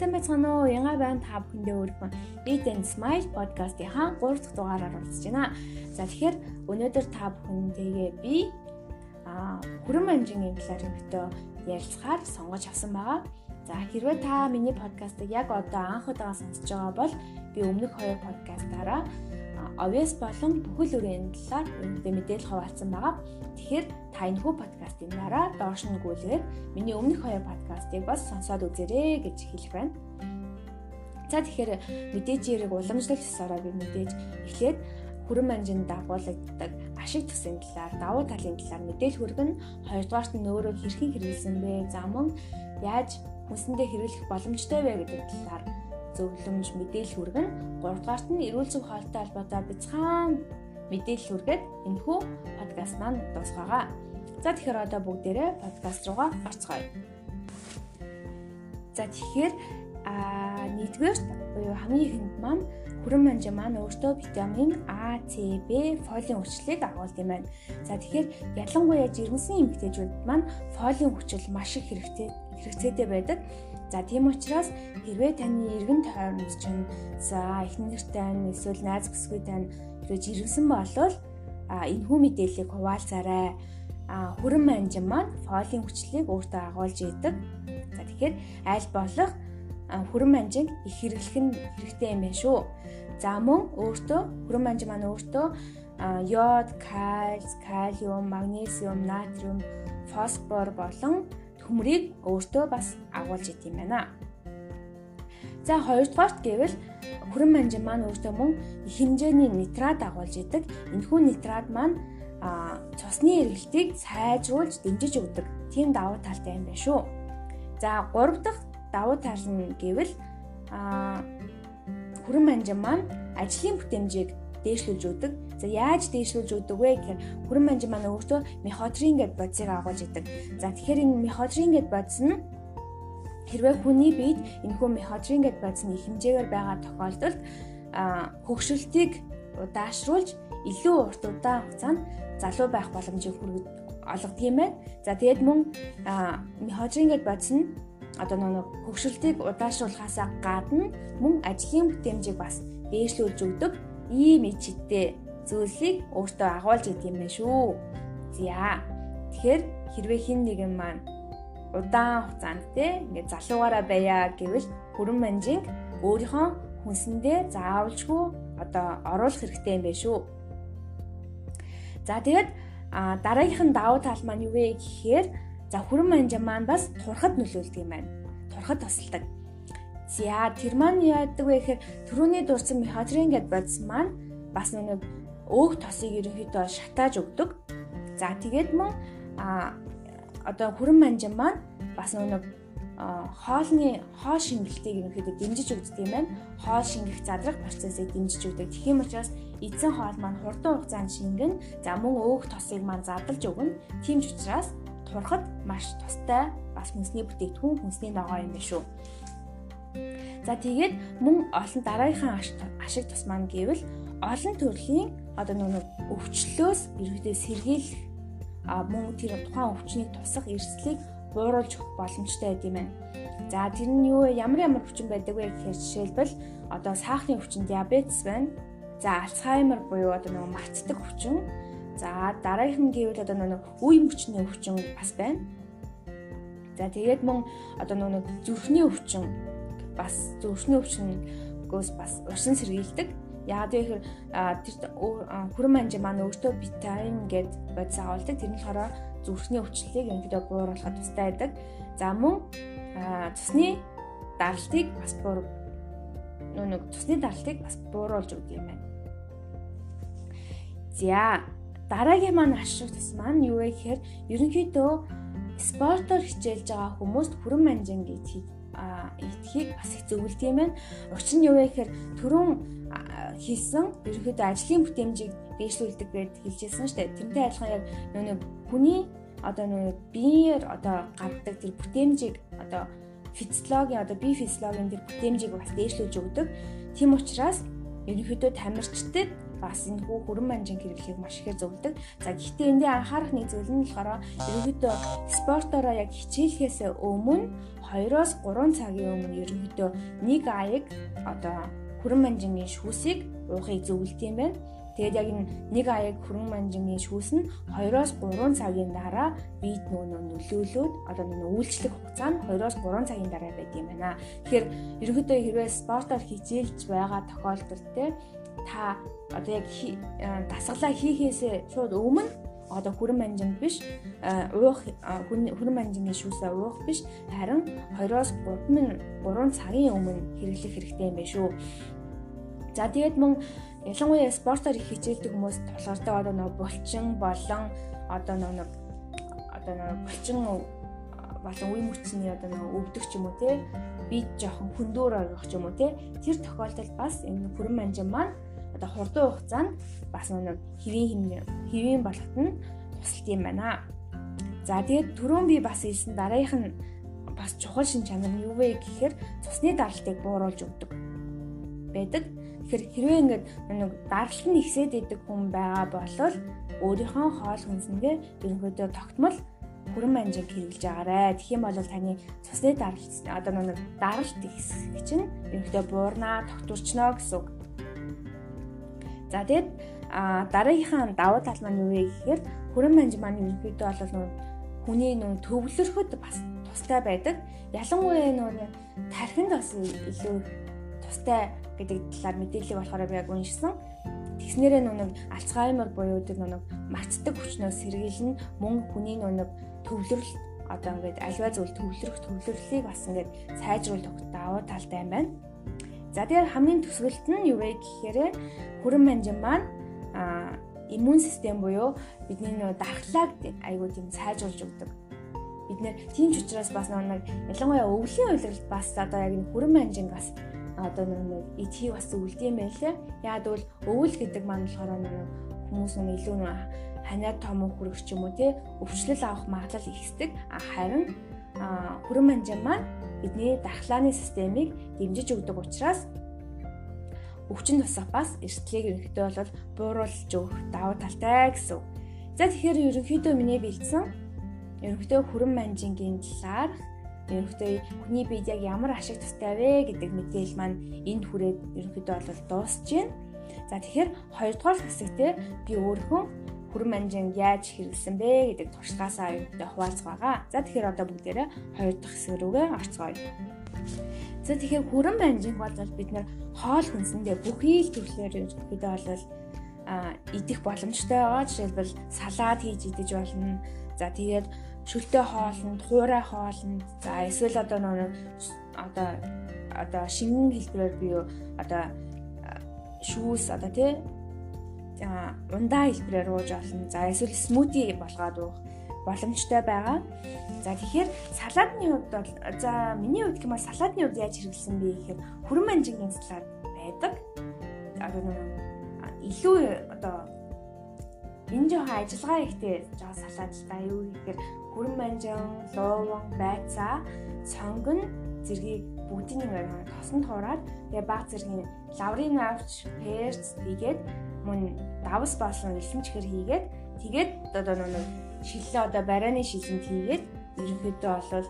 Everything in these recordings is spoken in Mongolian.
Сайн байцгаана уу? Янга байна та бүхэндээ өөрхөн Eat and Smile podcast-ийн 3 дахь дугаараар оролцож байна. За тэгэхээр өнөөдөр та бүхэндээ би а хүрэн манжингийн талаар өнөөдөр ярилцахаар сонгож авсан байгаа. За хэрвээ та миний подкастыг яг одоо анх удаага сонсож байгаа бол би өмнөх хоёр подкастаараа obvious болон бүхэл үрийн талаар мэдээлэл хуваалцсан байгаа. Тэгэхээр та энэ хүү подкастын дараа доош нь гүйлгээд миний өмнөх хоёр подкастыг бас сонсоод үзээрэй гэж хэлэх байна. За тэгэхээр мэдээж яриг уламжлалт ёсороо би мэдээж эхлээд хүрэн манжинд дагуулдаг ашиг төсийн талаар, давуу талын талаар мэдээлэл хүргэн, хоёрдугаарт нь өөрөө хэрхэн хэрэгэлсэн бэ? За мөн яаж хүнсэндээ хэрэглэх боломжтой вэ гэдэг талаар зөвлөмж мэдээлэл хүргэн, гуравдугаарт нь эрүүл зөв хоолтой холбоотой бяцхан мэдээлэл хүргээд энэхүү подкаст маань дуусгаагаа. За тэгэхээр одоо бүгдээрээ подкаст руугаа орцгоё. За тэгэхээр а нэгдүгээрт буюу хамгийн ихэнд маань хүрэн манжа маань өөртөө витамин А, С, Б, фолийн хүчлийг агуулдаг юм байна. За тэгэхээр ялангуяа жирэмсэн эмэгтэйчүүд маань фолийн хүчил маш их хэрэгтэй хэрэгцээтэй байдаг. За тийм учраас хэрвээ таны эргэн тойронд чинь за эхнэр тань эсвэл найз бүсгүй тань хэрвээ жирэмсэн болвол энэ хүү мэдээллийг хуваалцаарай. А хүрэн манжин маань фолийн хүчлийг өөртөө агуулж идэг. За тэгэхээр аль болох хүрэн манжин их хэрэглэх нь хэрэгтэй юм байна шүү. За мөн өөртөө хүрэн манжин маань өөртөө йод, кальц, калиум, магнезиум, натриум, фосфор болон төмрийг өөртөө бас агуулж идэм байна. За хоёрдугаарт гэвэл хүрэн манжин маань өөртөө мөн хэмжээний нитрат агуулж идэг. Энэхүү нитрат маань цусны эргэлтийг сайжруулж дэмжиж өгдөг. Тийм давуу талтай юм байна шүү. За гурав дахь давуу тал нь гэвэл хүрэн манжин маань ажлын бүтээмжийг дээшлүүлж өгдөг. За яаж дээшлүүлж өгдөг вэ гэхээр хүрэн манжин маань өөртөө меходрин гэд бодисыг агуулж идэг. За тэгэхээр энэ меходрин гэд бодис нь хэрвээ хүний биед энэхүү меходрин гэд бодис нь их хэмжээгээр байгаа тохиолдолд хөгшөлтийг удаашруулж илүү урт удаан хугацаанд залуу байх боломжийг хүргэж олгодог юм байна. За тэгээд мөн меходрин гэд бодис нь одоо нэг хөгшөлтийг удаашруулахаас гадна мөн ажлын бүтээмжийг бас дээшлүүлж өгдөг ийм ичтэй зүйлсийг өөртөө агуулж идэв юм байна шүү. За. Тэгэхээр хэрвээ хин нэгэн маань удаан хугацаанд те ингээд залуугаараа байя гэвэл хүрэн манжинг өөрийнхөө хүнсэндээ заавалжгүй одоо оруулах хэрэгтэй юм байна шүү. За тэгээд дараагийнх нь давуу тал маань юу вэ гэхээр за хүрэн манжин маань бас турхад нөлөөлдөг юм байна. Турхад тусалдаг. За тэр маань яадаг вэ гэхээр түрүүний дурсан меходрин гэд бодис маань бас нэг өөх тосыг ерөнхийдөө шатааж өгдөг. За тэгээд мөн одоо хүрэн манжин маань бас нэг хоолны хоол шингэлтийг ерөнхийдөө дэмжиж өгдөг юм байна. Хоол шингэх задрах процессыг дэмжиж өгдөг. Юм учраас эзэн хоол маань хурдан хугацаанд шингэн за мөн өөх тосыг маань задлж өгнө. Тийм ч учраас турхад маш тустай бас хүнсний бүтээгдэхүүн хүнсний ногоо юм байна шүү. За тэгээд мөн олон дараагийнхаа ашиг тус маань гэвэл олон төрлийн одоо нэг өвчлөөс ерөөдөө сэргийлэх мөн тэр тухайн өвчнийг тусах эрсдлийг бууруулж өгөх боломжтой байд юм байна. За тэр нь юу? Ямар ямар өвчин байдаг вэ гэхээр жишээлбэл одоо саахны өвчин диабетес байна. За альцгеймер буюу одоо нэг мартдаг өвчин. За дараагийнх нь гэвэл одоо нэг үе мөчний өвчин бас байна. За тэгээд мөн одоо нэг зүрхний өвчин бас зүрхний өвчнөөс бас урьсан сэргийлдэг. Яг тэгэхээр тэр хүрэн манжи маань өөртөө витамин гэд бодис агуулдаг. Тэр нь болохоор зүрхний өвчлөлийг ерөнхийдөө бууруулахад тустай байдаг. За мөн цусны даралтыг бас буур нэг цусны даралтыг бас бууруулж өгдөг юм байна. За дараагийн маань ашиг тус маань юу вэ гэхээр ерөнхийдөө спортоор хичээлж байгаа хүмүүст хүрэн манжин гэж идэхийг бас их зөвлөд юм байна. Учир нь юу вэ гэхээр түрүүн хийсэн ерөнхийдөө ажлын бүтээмжийг дээшлүүлдэг гэд хэлжсэн шүү дээ. Тэрнтэй адилхан яг нөгөө хүний одоо нөгөө биеэр одоо гаргадаг тэр бүтээмжийг одоо физиологийн одоо бие физиологийн тэр бүтээмжийг бас дээшлүүлж өгдөг. Тийм учраас ерөнхийдөө тамирчдад бас энэ хүү хүрэн манжин хэрэглэхийг маш ихээр зөвлөдөг. За гэхдээ эндээ анхаарах нэг зүйл нь болохоор ерөнхийдөө спортороо яг хичээлхээс өмнө 2-оос 3 цагийн өмнө ерөнхийдөө нэг аяг одоо хүрэн манжингийн шүүсийг уухыг зөвлөд юм байна. Тэгээд яг нэг аяг хүрэн манжингийн шүүс нь 2-оос 3 цагийн дараа бид нөгөө нөлөөлөөд одоо нөгөө үйлчлэх хугацаа нь 2-оос 3 цагийн дараа байд юм байна. Тэгэхээр ерөнхийдөө хэрвээ спортоор хичээлж байгаа тохиолдолд те та одоо яг дасгалаа хийхээсээ шууд өмнө одоо хүрэн манжин биш уух хүрэн манжингийн шүүсээ уух биш харин 2-оос 3 3 цагийн өмнө хэрэглэх хэрэгтэй юм байна шүү. За тэгээд мөн ялангуяа спортоор их хичээлдэг хүмүүс толгортой одоо нэг булчин болон одоо нэг одоо нэг булчин болон үе мөчсний одоо нэг өвдөх ч юм уу те бид жоохон хүндүүр орох ч юм уу те тэр тохиолдолд бас энэ хүрэн манжин маань одоо хурдан хугацаанд бас нэг хэвийн хэвийн болоход нь тусалт юм байна. За тэгээд түрүүн би бас хэлсэн дараагийнх нь бас чухал шин чанар нь юу вэ гэхээр цусны даралтыг бууруулж өгдөг байдаг. Тэгэхээр хэрвээ ингээд нэг даралт нь ихсээд идэг хүн байгаа бол өөрийнхөө хоол хүнсэндээ ерөнхийдөө тогтмол хүрэн манжиг хэрэглэж агаарэ. Тэгэх юм бол таны цусны даралт одоо нэг даралт ихсэх чинь ерөнхийдөө буурнаа, тогтворчноо гэсэн үг. За тэгээд дараагийнхаа давуу тал маань юу вэ гэхээр хүрэн манж маань ерөнхийдөө бол нөө хүний нөө төвлөрөхөд бас тустай байдаг. Ялангуяа нөө тархинд бас илүү тустай гэдэг талаар мэдээлэл болохоор би яг уншсан. Тэгснээрээ нүг Альцгеймер буюу тэр нүг мартдаг хүчнөөс сэргийлнэ мөн хүний нүг төвлөрөл одоо ингээд альва зүйл төвлөрөх төвлөрлийг бас ингээд сайжруулах давуу талтай юм байна. За тэгэхээр хамгийн төсвөлт нь юу вэ гэхээр хүрэн манжин маань а иммун систем буюу бидний нөө дархлааг айгуу тийм сайжруулж өгдөг. Бид нэр тийм ч учраас бас нэг ялангуяа өвлийн уйлралд бас одоо яг энэ хүрэн манжин бас одоо нэг эдхийг бас үлдэм байлээ. Яг бол өвөл гэдэг маань болохоор нэг хүмүүс нэг илүү нэг ханиад том хүрэх ч юм уу те өвчлөл авах магадлал ихсдэг. Харин хүрэн манжин маань бидний дархлааны системийг дэмжиж өгдөг учраас өвчин тусах бас эрсдлийг ерөнхийдөө бол бууруулж өгөх давуу талтай гэсэн. За тэгэхээр ерөнхийдөө миний бэлдсэн ерөнхийдөө хүрэн манжингийн талаар ерөнхийдөө хүний биед яг ямар ашиг тустай вэ гэдэг мэдээлэл маань энд хүрээд ерөнхийдөө бол дуусж байна. За тэгэхээр хоёрдугаар хэсэгтээ би өөрийнхөө хүрэн манжин яаж хэрэглэсэн бэ гэдэг туршлагаасаа аюултай хуваалцах байгаа. За тэгэхээр одоо бүгдээрээ хоёр дахь хэсэг рүүгээ орцгоё. За тэгэхээр хүрэн манжинг бол бид нэр хоол хүнсэндээ бүхий л төрлөөр ерөнхийдөө бол а идэх боломжтой байгаа. Жишээлбэл салаад хийж идэж болно. За тэгээд шөлтөө хоолнд, хуурай хоолнд, за эсвэл одоо нэг одоо одоо шингэн хэлбэрээр би одоо шүүс одоо тий ундаа хэлбэрээр ууж олно. За эсвэл смути болгоод уух боломжтой байгаа. За тэгэхээр салаадны хувьд бол за миний хувьд гэмээр салаадны хувьд яаж хэрэглэсэн бэ гэхээр хүрэн манжингийн салаад байдаг. Одоо нэг илүү одоо энэ жоохон ажиллагаа ихтэй жоо салаад л да юу гэхээр хүрэн манжин, лууван, байцаа, сонгон зэргийг бүгдийг нэг тосон туураад тэгээ баг зэргийн лаврын авч, перц хийгээд мөн давс болсон элсэн чихэр хийгээд тэгээд одоо нэг шиллээ одоо барааны шилэнд хийгээд ерөнхийдөө бол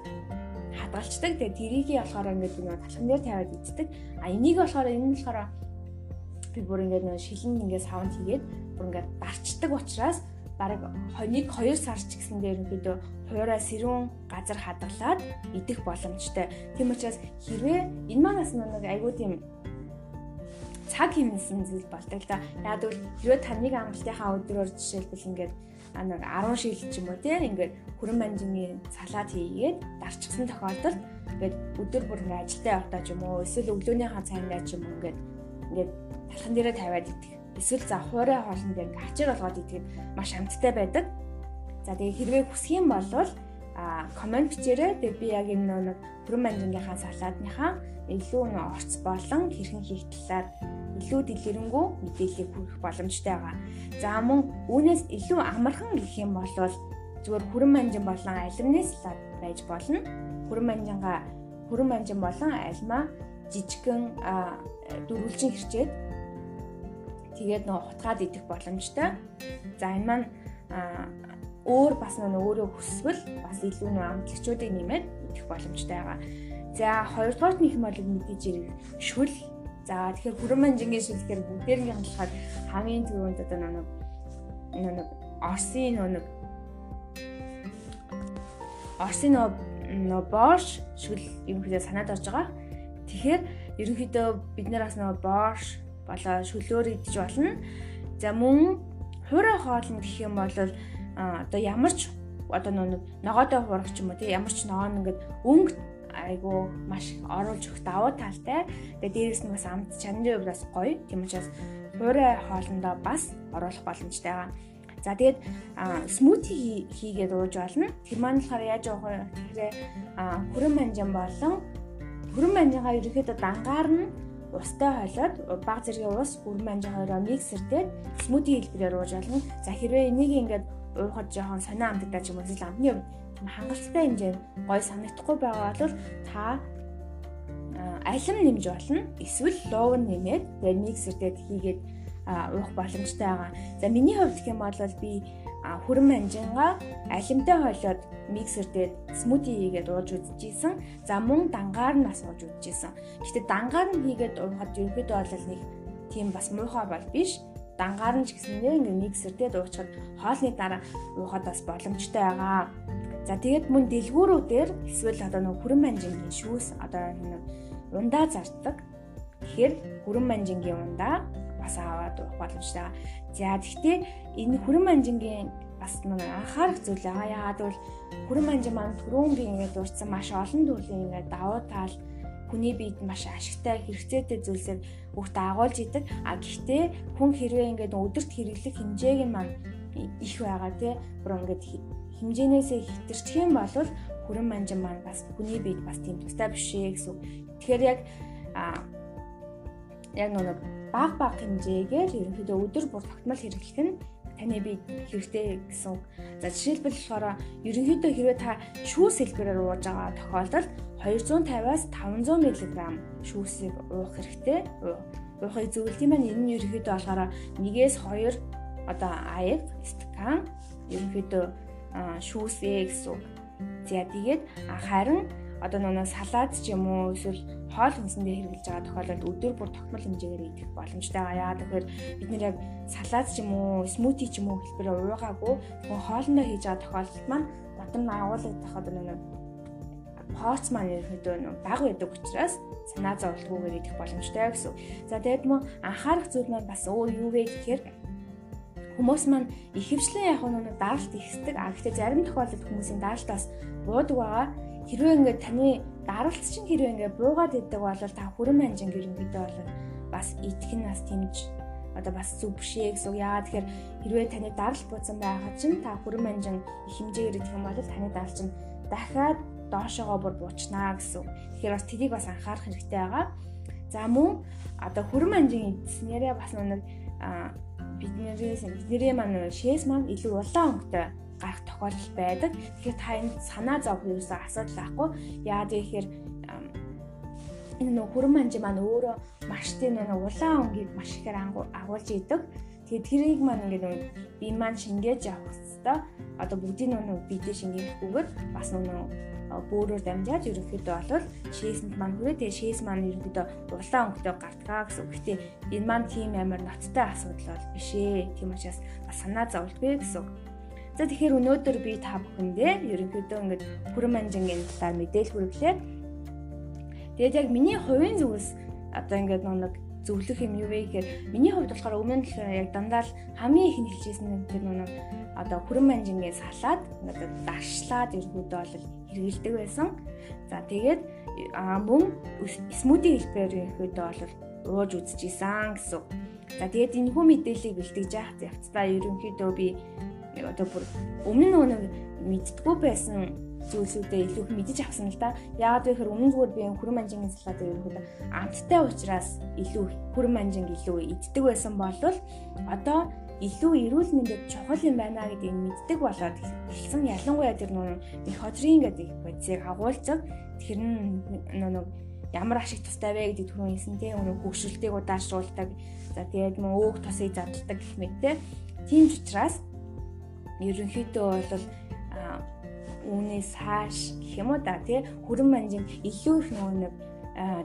хадгалцдаг. Тэгээд тэрийгээ болохоор ингээд нэг талхан дээр тавиад иддэг. А энийг болохоор энэ нь болохоор би бүр ингээд нэг шилэнд ингээд савнд хийгээд бүр ингээд дарчдаг учраас бараг 1 2 сар ч гэсэндээ ерөнхийдөө хуурай сэрүүн газар хадгалаад идэх боломжтой. Тийм учраас хэрвээ энэ манаас нэг айгуу тийм цаг хэмнэсэн зүйл болдог л да. Яг л хэрвээ таныг амралтынхаа өдрөөр жишээлбэл ингээд нэг 10 шил ч юм уу тийм ингээд хүрэн манжингийн салаад хийгээд дарчихсан тохиолдолд ингээд өдөр бүр ингээд ажилдаа явахдаа ч юм уу эсвэл өглөөнийхаа цайндаа ч юм уу ингээд ингээд талхан дээрээ тавиад идэх. Эсвэл за хуурай хоолн дээр ингээд ачаар болгоод идэх маш амттай байдаг. За тэгээ хэрвээ хүсэх юм бол а комент бичээрэй. Тэгээ би яг энэ нэг хүрэн манжингийнхаа салаадныхаа илүү нэг орц болон хэрхэн хийх талаар илүү дэлгэрэнгүй мэдээллийг хүргэх боломжтой байгаа. За мөн үүнээс илүү амархан гэх юм бол зүгээр хүрэн манжин болон алимны салаад байж болно. Хүрэн манжингаа хүрэн манжин болон альма жижигхэн дөрвөлжин хэрчээд тэгээд нөгөө хутгаад идэх боломжтой. За энэ маань өөр бас нөгөө өөрөө хүсвэл бас илүү нөгөө амтлагчуудыг нэмээд идэх боломжтой байгаа. За хоёрдугаар нь юм бол мэдээж ирэх шүл. За тэгэхээр хүрэн манжингийн шүл гэхээр бүгдээрийн хандлагаар хамгийн түрүүнд одоо нэг нэг Орсын нэг Орсын нөө борш шүл ерөнхийдөө санаад орж байгаа. Тэгэхээр ерөнхийдөө бид нар бас нөө борш болоо шүлөөр идэж болно. За мөн хуурай хоолнд гэх юм бол одоо ямар ч одоо нэг ногоодоо хуурах ч юм уу тий ямар ч ногоон ингээд өнгө айгу маш оруулж өгөх давуу талтай. Тэгээ дээрэс нь бас амт чанарын хувьд бас гоё. Тийм учраас хуурай хоолндоо бас оруулах боломжтой байгаа. За тэгээд смути хийгээд ууж болно. Тэр маань болохоор яаж явах вэ? Тэгэхээр хүрэн манжин болон хүрэн манжингаа ерөөхдөө дангаар нь устай хойлоод баг зэргийн ус бүрэн манжин хоёроо миксердээд смути хэлбэрээр ууж болно. За хэрвээ энийг ингээд уухад жоохон сонио амтдаа ч юм уу эсвэл амтны хувьд хангалттай хэмжээнд гой санагдахгүй байгаа бол та алим нэмж болно. Эсвэл лууг нэмээд тэгээд миксердээд хийгээд уух боломжтой байгаа. За миний хувьд гэх юм бол би хүрэн манжингаа алимтай хойлоод миксердээд смути хийгээд ууж үзчихсэн. За мөн дангаар нь бас ууж үзчихсэн. Гэхдээ дангаар нь хийгээд уухад ерөөдөө бол нэг тийм бас муухай бол биш дангаар нь ч гэсэн нэ ингээ миксердээ дуучаад хоолны дараа уухад бас боломжтой байгаа. За тэгээд мөн дэлгүүрүүдээр эсвэл одоо нэг хүрэн манжингийн шүүс одоо нэг ундаа зарддаг. Тэгэхээр хүрэн манжингийн ундаа бас аваад уух боломжтой. За тэгтээ энэ хүрэн манжингийн бас нэг анхаарах зүйл байгаа. Яагаад гэвэл хүрэн манжин маань түрүүнгийн ингээд дурдсан маш олон төрлийн ингээд давуу тал хүний биед маш ашигтай хэрэгцээтэй зүйлсээр хүүхд агуулж идэг. А гэхдээ хүн хэрвээ ингээд өдөрт хэрэглэх хэмжээг нь маань их байгаа тий. Бүр ингээд хэмжээнээсээ хэтэрчих юм бол хүрэн манжин маань бас хүний биед бас тийм тустай биш ээ гэсэн. Тэгэхээр яг а яг нэг баг баг хэмжээгээр ерөнхийдөө өдөр бүр тогтмол хэрэглэх нь таны бие хэрэгтэй гэсэн. За жишээлбэл болохоор ерөнхийдөө хэрвээ та шүүс хэлбэрээр ууж байгаа тохиолдолд 250-аас 500 мг шүүсийг уух хэрэгтэй. Уухыг зөвлөд юм байна. Энэ нь ерөнхийдөө болохоор 1-ээс 2 одоо аяг стакан ерөнхийдөө шүүсээ гэсэн. За тэгээд харин одоо нөгөө салаад ч юм уу эсвэл хоол хүнсэндээ хэрэглэж байгаа тохиолдолд өдөр бүр тогтмол хэмжээгээр идэх боломжтой байгаа. Гэвэл бид нэр яг салаад ч юм уу, смути ч юм уу хэлбэрээр уугаагүй нөгөө хоолндоо хийж байгаа тохиолдолд маань дотор нь агуулгадах одоо нөгөө хоц маань нөгөө баг байдаг учраас санаа зовлтгүйгээр идэх боломжтой гэсэн. За тэгээд мөн анхаарах зүйл маань бас өөр юу вэ гэхээр хүмүүс маань ихэвчлэн яг нэг даралт ихсдэг. А гэхдээ зарим тохиолдолд хүмүүсийн даралтаас буудаг байгаа хэрвээ ингээд таны даралт чинь хэрвээ ингээд буугаад идэг бол та хүрэн манжин гэрэнгэдээ бол бас идэх нь бас тэмж одоо бас зүг биш ээ гэсэн. Яагаад тэгэхээр хэрвээ таны даралт буусан байхад чинь та хүрэн манжин их хэмжээгээр идэх юм бол таны даралт чинь дахиад доошоогоо бүр буучнаа гэсэн. Тэгэхээр бас тэрийг бас анхаарах хэрэгтэй байгаа. За мөн одоо хүрэн манжин идснээрээ бас нэг биднээс бидний маань шээс маань илүү улаан өнгөтэй гарах тохиолдол байдаг. Тэгэхээр та энэ санаа зовх ерөөсөө асуудал байхгүй. Яагаад гэхээр энэ нөх хүрэн манжи маань өөрөө маш тийм нэг улаан өнгийг маш ихээр агуулж идэг. Тэгээд тэрийг маань ингээд нэг би маань шингээж явах хэвээр одоо бүгдийн нөө бидээ шингээхгүйгээр бас нөө бөөрөөр дамжаад ерөнхийдөө бол шээсэнд маань хүрээ тэгээ шээс маань ерөнхийдөө улаан өнгөтэй гартгаа гэсэн үг. Гэтэ энэ маань тийм амар ноцтой асуудал бол биш ээ. Тийм учраас бас санаа зовлтгүй гэсэн үг. За тэгэхээр өнөөдөр би та бүхэндээ ерөнхийдөө ингээд хүрэн манжингийн талаар мэдээлэл хүргэлээ. Тэгээд яг миний хувийн зүгээс одоо ингээд нэг зөвлөх юм юу вэ гэхээр миний хувьд болохоор өмнө нь яг дандаа л хамгийн их нь хэлжсэн тэр нэг одоо хүрэн манжингийн салаад ингээд дагшлаад ерөнхийдөө бол хэрэгэлдэг байсан. За тэгээд мөн смути хэлбэрээр ерөнхийдөө бол ууж үзчихсэн гэсэн. За тэгээд энэ хүү мэдээллийг бэлтгэж яах явцдаа ерөнхийдөө би одоо бүр өмнө нөгөө нэг мэдтгүү байсан зүйлсүүдээ илүү их мэдэж авсан л да. Яагаад вэ гэхээр өмнө зүгээр би хүрэн манжингийн салаад ерөнхийдөө амттай учраас илүү хүрэн манжинг илүү иддэг байсан болвол одоо илүү эрүүл мэндэд чухал юм байна гэдгийг мэддэг болоод эхэлсэн. Ялангуяа тэр нөгөө меходрин гэдэг бодисыг агуулдаг. Тэр нь нөгөө ямар ашиг тустай вэ гэдэг түрүүн хэлсэн тийм өнөө хөгшилтийг удаашруулдаг. За тэгээд мөн өөг тосыг задлагдаг гэх мэт тийм ч учраас ерөнхийдөө бол үүнээс хааш гэх юм уу да тий хүрэн манжин илүү их нөгөө нэг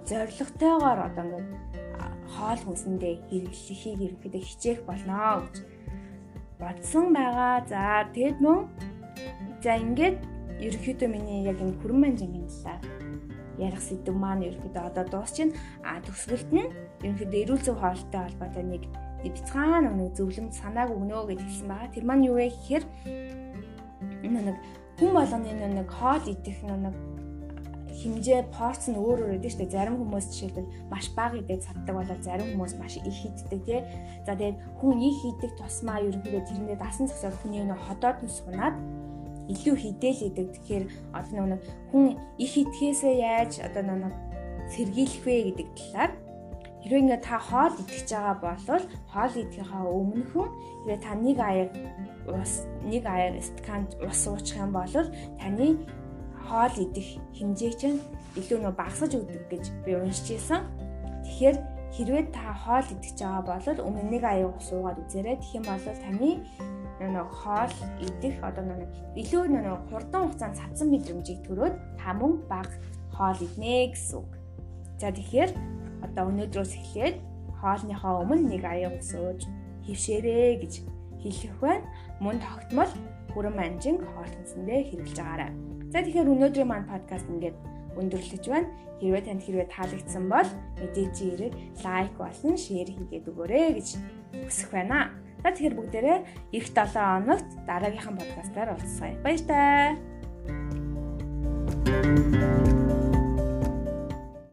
зоригтойгоор одоо ингээд хоол хүнсэндээ хэрэглэхийг ерөнхийдөө хичээх болно гэж бодсон байгаа. За тэгэд мөн за ингээд ерөнхийдөө миний яг энэ хүрэн манжингийн талаар ярих сэдв маань ерөнхийдөө одоо дуусчихна. А төгсгөлт нь ерөнхийдөө эрүүл зөв хоолтой холбоотой нэг бяцхан нэг зөвлөмж санааг өгнө гэж хэлсэн байгаа. Тэр маань юу вэ гэхээр нэг хүн болгоны нэг хоол идэх нэг хэмжээ порц нь өөр өөр шүү дээ. Зарим хүмүүс жишээлбэл маш бага идэх цаддаг болоод зарим хүмүүс маш их иддэг тий. За тэгээд хүн их идэх тусмаа ерөнхийдөө тэрэндээ дасан зогсоод хүний нөө ходоод нь сунаад илүү хідэл идэг. Тэгэхээр одоо нэг хүн их идэхээсээ яаж одоо нэг сэргийлэх вэ гэдэг талаар хэрвээ ингээ та хоол идэж байгаа бол хоол идэхийнхаа өмнөхөн хэрвээ та нэг аяг ус нэг аяг стакан ус уучих юм бол таны хоол идэх хэмжээ чинь илүү нөө багасж өгдөг гэж би уншиж ирсэн. Тэгэхээр хэрвээ та хоол идэж байгаа бол өмнө нэг аяг ус уугаад үзээрэй. Тэгэх юм бол таны нэг хоол идэх одоо нэг илүү нэг хурдан хугацаанд цадсан мэдрэмжийг төрөөд та мөн баг хоол иднэ гэсэн үг. За тэгэхээр одоо өнөөдрөөс эхлээд хоолныхоо өмнө нэг аяг ус ууж хөвшээрэй гэж хэлэх байна. Мөн тогтмол хүрэн манжин хоол хүнсэндээ хэрэглэж агаарай. За тэгэхээр өнөөдрийн маань подкаст ингээд өндөрлөж байна. Хэрвээ танд хэрвээ таалагдсан бол мэдээж ирээд лайк болон шеэр хийгээд өгөөрэй гэж хүсэх байна. За тэгэхээр бүгдээрээ эх 7 хоногт дараагийнхаа подкастаар уулзъя. Баяр таа. Thank you